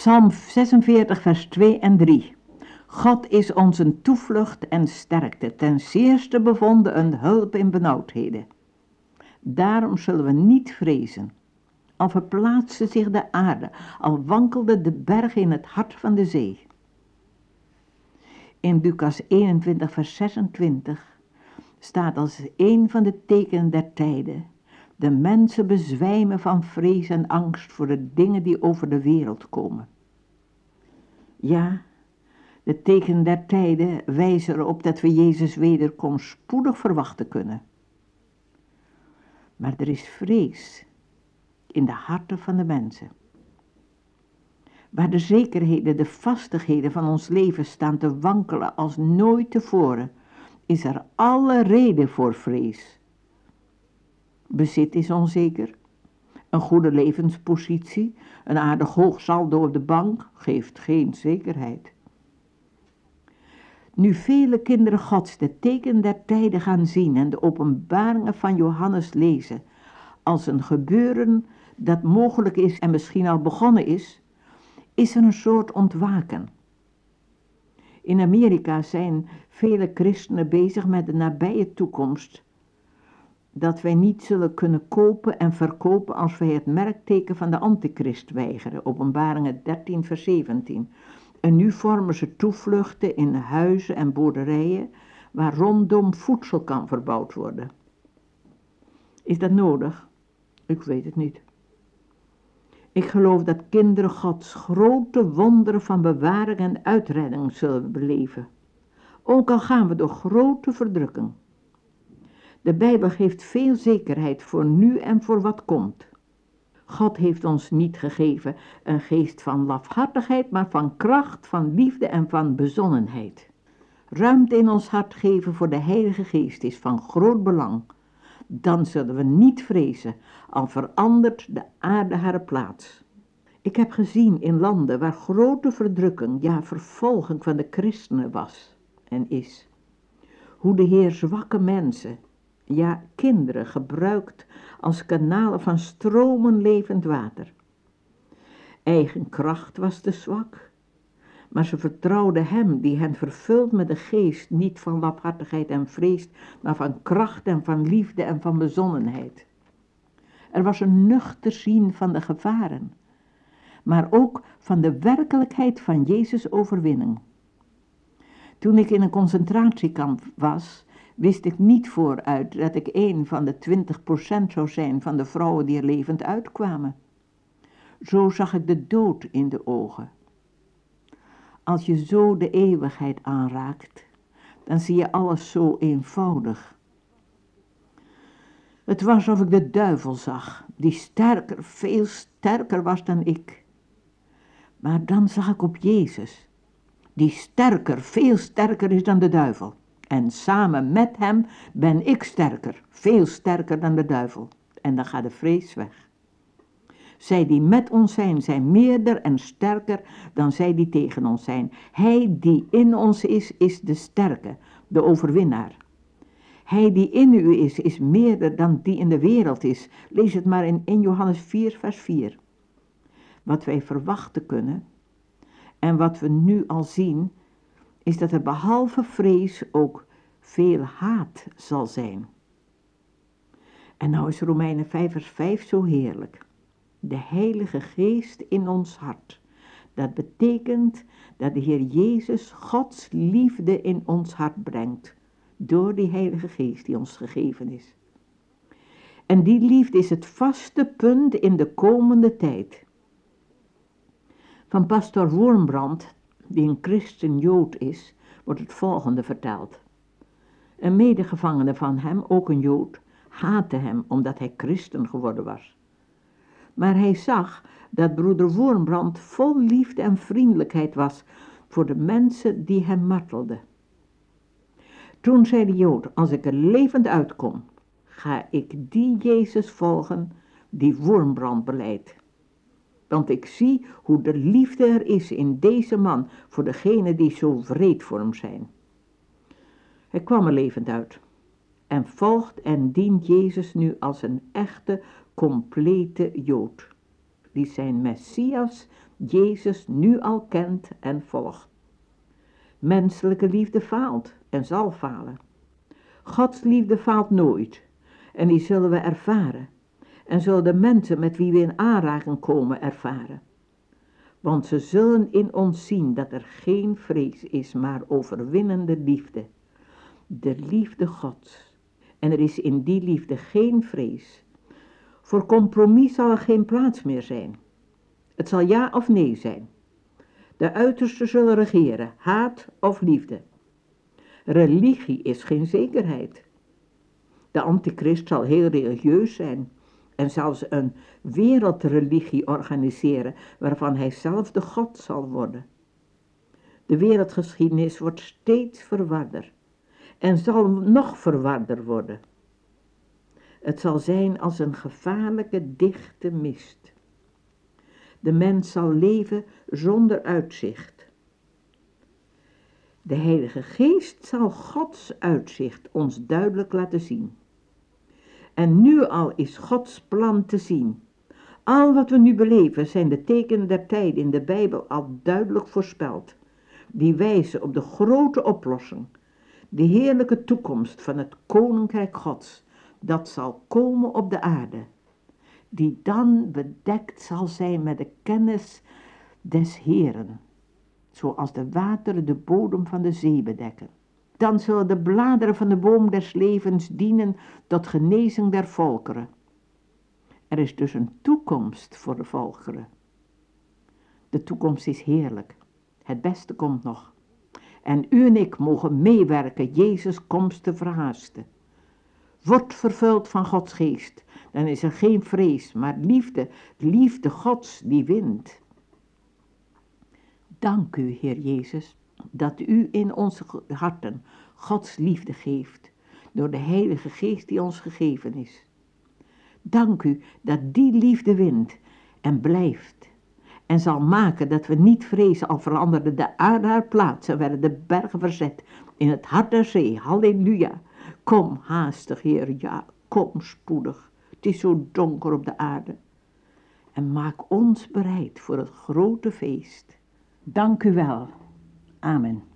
Psalm 46, vers 2 en 3. God is onze toevlucht en sterkte, ten zeerste bevonden een hulp in benauwdheden. Daarom zullen we niet vrezen. Al verplaatste zich de aarde, al wankelde de berg in het hart van de zee. In Lucas 21, vers 26 staat als een van de tekenen der tijden. De mensen bezwijmen van vrees en angst voor de dingen die over de wereld komen. Ja, de tekenen der tijden wijzen erop dat we Jezus wederkomst spoedig verwachten kunnen. Maar er is vrees in de harten van de mensen. Waar de zekerheden, de vastigheden van ons leven staan te wankelen als nooit tevoren, is er alle reden voor vrees. Bezit is onzeker. Een goede levenspositie, een aardig hoog saldo op de bank geeft geen zekerheid. Nu vele kinderen gods de teken der tijden gaan zien en de openbaringen van Johannes lezen, als een gebeuren dat mogelijk is en misschien al begonnen is, is er een soort ontwaken. In Amerika zijn vele christenen bezig met de nabije toekomst, dat wij niet zullen kunnen kopen en verkopen als wij het merkteken van de antichrist weigeren, openbaringen 13 vers 17. En nu vormen ze toevluchten in huizen en boerderijen waar rondom voedsel kan verbouwd worden. Is dat nodig? Ik weet het niet. Ik geloof dat kinderen Gods grote wonderen van bewaring en uitredding zullen beleven. Ook al gaan we door grote verdrukking. De Bijbel geeft veel zekerheid voor nu en voor wat komt. God heeft ons niet gegeven een geest van lafhartigheid, maar van kracht, van liefde en van bezonnenheid. Ruimte in ons hart geven voor de Heilige Geest is van groot belang. Dan zullen we niet vrezen, al verandert de aarde haar plaats. Ik heb gezien in landen waar grote verdrukking, ja vervolging van de christenen was en is, hoe de Heer zwakke mensen, ja kinderen gebruikt als kanalen van stromen levend water. Eigen kracht was te zwak, maar ze vertrouwden hem die hen vervult met de geest, niet van laphartigheid en vrees, maar van kracht en van liefde en van bezonnenheid. Er was een nuchter zien van de gevaren, maar ook van de werkelijkheid van Jezus' overwinning. Toen ik in een concentratiekamp was, wist ik niet vooruit dat ik een van de 20% zou zijn van de vrouwen die er levend uitkwamen. Zo zag ik de dood in de ogen. Als je zo de eeuwigheid aanraakt, dan zie je alles zo eenvoudig. Het was alsof ik de duivel zag, die sterker, veel sterker was dan ik. Maar dan zag ik op Jezus, die sterker, veel sterker is dan de duivel. En samen met hem ben ik sterker, veel sterker dan de duivel. En dan gaat de vrees weg. Zij die met ons zijn, zijn meerder en sterker dan zij die tegen ons zijn. Hij die in ons is, is de sterke, de overwinnaar. Hij die in u is, is meerder dan die in de wereld is. Lees het maar in 1 Johannes 4, vers 4. Wat wij verwachten kunnen en wat we nu al zien, is dat er behalve vrees ook veel haat zal zijn. En nou is Romeinen 5 vers 5 zo heerlijk. De Heilige Geest in ons hart. Dat betekent dat de Heer Jezus Gods liefde in ons hart brengt. Door die Heilige Geest die ons gegeven is. En die liefde is het vaste punt in de komende tijd. Van pastor Wormbrand die een christen-jood is, wordt het volgende verteld. Een medegevangene van hem, ook een jood, haatte hem omdat hij christen geworden was. Maar hij zag dat broeder Wormbrand vol liefde en vriendelijkheid was voor de mensen die hem martelden. Toen zei de jood, als ik er levend uitkom, ga ik die Jezus volgen die Wormbrand beleidt want ik zie hoe de liefde er is in deze man voor degenen die zo wreed voor hem zijn. Hij kwam er levend uit en volgt en dient Jezus nu als een echte, complete Jood, die zijn Messias Jezus nu al kent en volgt. Menselijke liefde faalt en zal falen. Gods liefde faalt nooit en die zullen we ervaren en zullen de mensen met wie we in aanraking komen ervaren. Want ze zullen in ons zien dat er geen vrees is, maar overwinnende liefde. De liefde Gods. En er is in die liefde geen vrees. Voor compromis zal er geen plaats meer zijn. Het zal ja of nee zijn. De uitersten zullen regeren, haat of liefde. Religie is geen zekerheid. De antichrist zal heel religieus zijn en zelfs een wereldreligie organiseren waarvan hij zelf de God zal worden. De wereldgeschiedenis wordt steeds verwarder en zal nog verwarder worden. Het zal zijn als een gevaarlijke dichte mist. De mens zal leven zonder uitzicht. De Heilige Geest zal Gods uitzicht ons duidelijk laten zien. En nu al is Gods plan te zien. Al wat we nu beleven zijn de tekenen der tijd in de Bijbel al duidelijk voorspeld. Die wijzen op de grote oplossing, de heerlijke toekomst van het Koninkrijk Gods, dat zal komen op de aarde. Die dan bedekt zal zijn met de kennis des Heeren, zoals de wateren de bodem van de zee bedekken dan zullen de bladeren van de boom des levens dienen tot genezing der volkeren. Er is dus een toekomst voor de volkeren. De toekomst is heerlijk. Het beste komt nog. En u en ik mogen meewerken Jezus komst te verhaasten. Word vervuld van Gods geest, dan is er geen vrees, maar liefde, liefde Gods die wint. Dank u, Heer Jezus, dat u in onze harten Gods liefde geeft, door de Heilige Geest die ons gegeven is. Dank u dat die liefde wint en blijft en zal maken dat we niet vrezen al veranderde de aarde haar plaats en werden de bergen verzet in het hart der zee. Halleluja. Kom haastig, Heer, ja, kom spoedig. Het is zo donker op de aarde. En maak ons bereid voor het grote feest. Dank u wel. Amen.